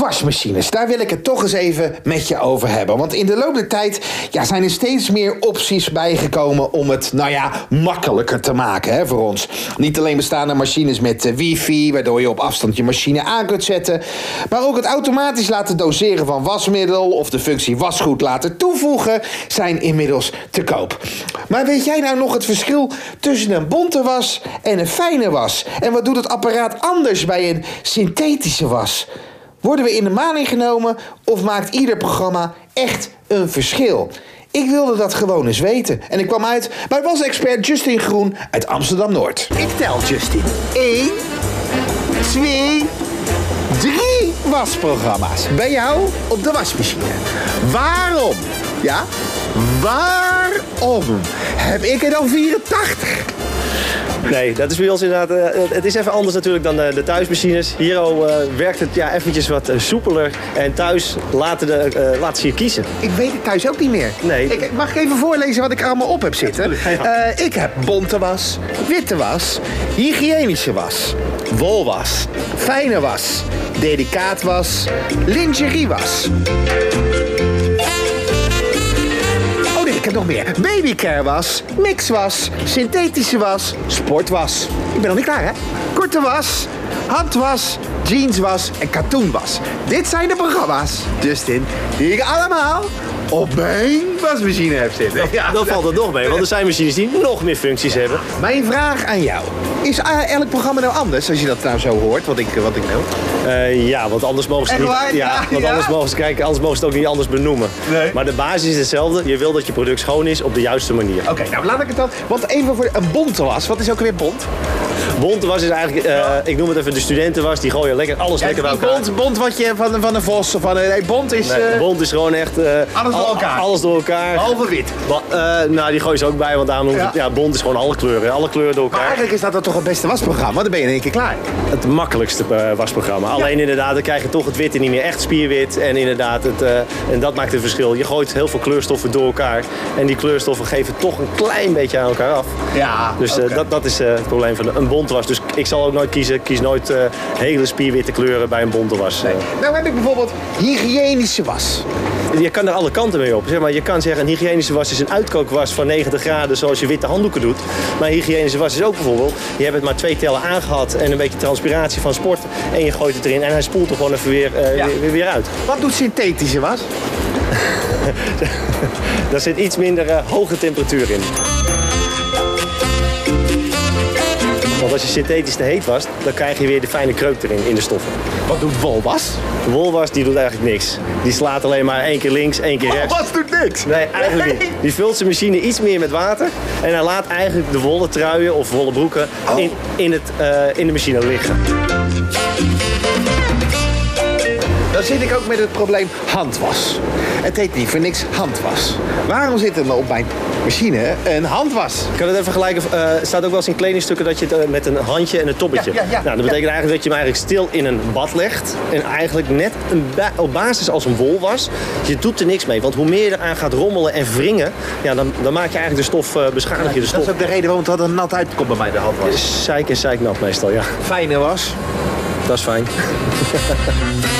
Wasmachines, daar wil ik het toch eens even met je over hebben. Want in de loop der tijd ja, zijn er steeds meer opties bijgekomen om het, nou ja, makkelijker te maken hè, voor ons. Niet alleen bestaan er machines met eh, wifi, waardoor je op afstand je machine aan kunt zetten. Maar ook het automatisch laten doseren van wasmiddel of de functie wasgoed laten toevoegen zijn inmiddels te koop. Maar weet jij nou nog het verschil tussen een bonte was en een fijne was? En wat doet het apparaat anders bij een synthetische was? Worden we in de maling genomen of maakt ieder programma echt een verschil? Ik wilde dat gewoon eens weten. En ik kwam uit bij wasexpert Justin Groen uit Amsterdam-Noord. Ik tel Justin. 1, 2, 3 wasprogramma's. Bij jou op de wasmachine. Waarom? Ja, waarom heb ik er dan 84? Nee, dat is bij ons inderdaad. eh, het is even anders natuurlijk dan de, de thuismachines. Hier oh, eh, werkt het ja, eventjes wat eh, soepeler. En thuis laten, de, laten ze je kiezen. Ik weet het thuis ook niet meer. Nee. Ik, mag ik even voorlezen wat ik er allemaal op heb zitten? Ja. Ik heb bonte was, witte was, hygiënische was, wolwas, fijne was, delicaat was, lingerie was. Ik heb nog meer. Babycare was, mix was, synthetische was, sportwas. Ik ben nog niet klaar, hè? Korte was, handwas, jeanswas en katoenwas. Dit zijn de programma's, Justin, die ik allemaal op mijn wasmachine heb zitten. Ja, Dan valt het nog mee, want er zijn machines die nog meer functies hebben. Mijn vraag aan jou. Is eh, elk programma nou anders, als je dat nou zo hoort, wat ik, wat ik wil? Eh, ja, want anders mogen ze Echt niet. waar? Ja, Ja, want ja. anders mogen ze kijken, anders mogen ze het ook niet anders benoemen. Nee. Maar de basis is hetzelfde. Je wil dat je product schoon is op de juiste manier. Oké, nou laat ik het dan. Want even voor een bonte was. Wat is ook weer bont? Bont was is eigenlijk, eh, ik noem het even de studentenwas. Die gooien lekker alles lekker bij elkaar. bont, bont wat je van, van een vos of van een. Nee, bont is. Nee, eh, bont is gewoon echt... eh, Alles door al- elkaar. Alles door elkaar. Behalve wit. Eh, nou, die gooi je ze ook bij, want daarom Ja. het... Ja, bont is gewoon alle kleuren. Alle kleuren door maar elkaar. eigenlijk is dat dan toch het beste wasprogramma. Want dan ben je in één keer klaar. Het makkelijkste eh, wasprogramma. Alleen inderdaad, dan krijg je toch het witte niet meer echt spierwit. En inderdaad, het, eh, en dat maakt het verschil. Je gooit heel veel kleurstoffen door elkaar. En die kleurstoffen geven toch een klein beetje aan elkaar af. Ja. Dus dat, dat is het probleem van een bont was. Dus ik zal ook nooit kiezen. Kies nooit hele spierwitte kleuren bij een bonte was. Nou heb ik bijvoorbeeld hygiënische was. Je kan er alle kanten mee op. Zeg maar, je kan zeggen, een hygiënische was is een uitkookwas van 90 graden zoals je witte handdoeken doet. Maar een hygiënische was is ook bijvoorbeeld, je hebt het maar twee tellen aangehad en een beetje transpiratie van sport. En je gooit het erin en hij spoelt er gewoon even weer, eh, Ja. weer, weer uit. Wat doet synthetische was? Daar zit iets minder eh, hoge temperatuur in. Want als je synthetisch te heet was, dan krijg je weer de fijne kreuk erin in de stoffen. Wat doet wolwas? De wolwas die doet eigenlijk niks. Die slaat alleen maar één keer links, één keer rechts. Wolwas doet niks. Nee, eigenlijk niet. Die vult zijn machine iets meer met water. En hij laat eigenlijk de wollen truien of wollen broeken in, in, het, eh, in de machine liggen. Dan zit ik ook met het probleem handwas. Het heet niet voor niks handwas. Waarom zit er nou op mijn machine een handwas? Ik kan het even vergelijken. eh, Er staat ook wel eens in kledingstukken dat je het eh, met een handje en een tobbetje. Ja, ja, ja. nou, dat betekent eigenlijk dat je hem eigenlijk stil in een bad legt. En eigenlijk net een ba- op basis als een wol was. Je doet er niks mee. Want hoe meer je eraan gaat rommelen en wringen, ja, dan, dan maak je eigenlijk de stof, eh beschadig je de Dat stof. is ook de reden waarom het altijd nat uitkomt bij mij de handwas. Zeik en zeiknat meestal, ja. Fijne was. Dat is fijn.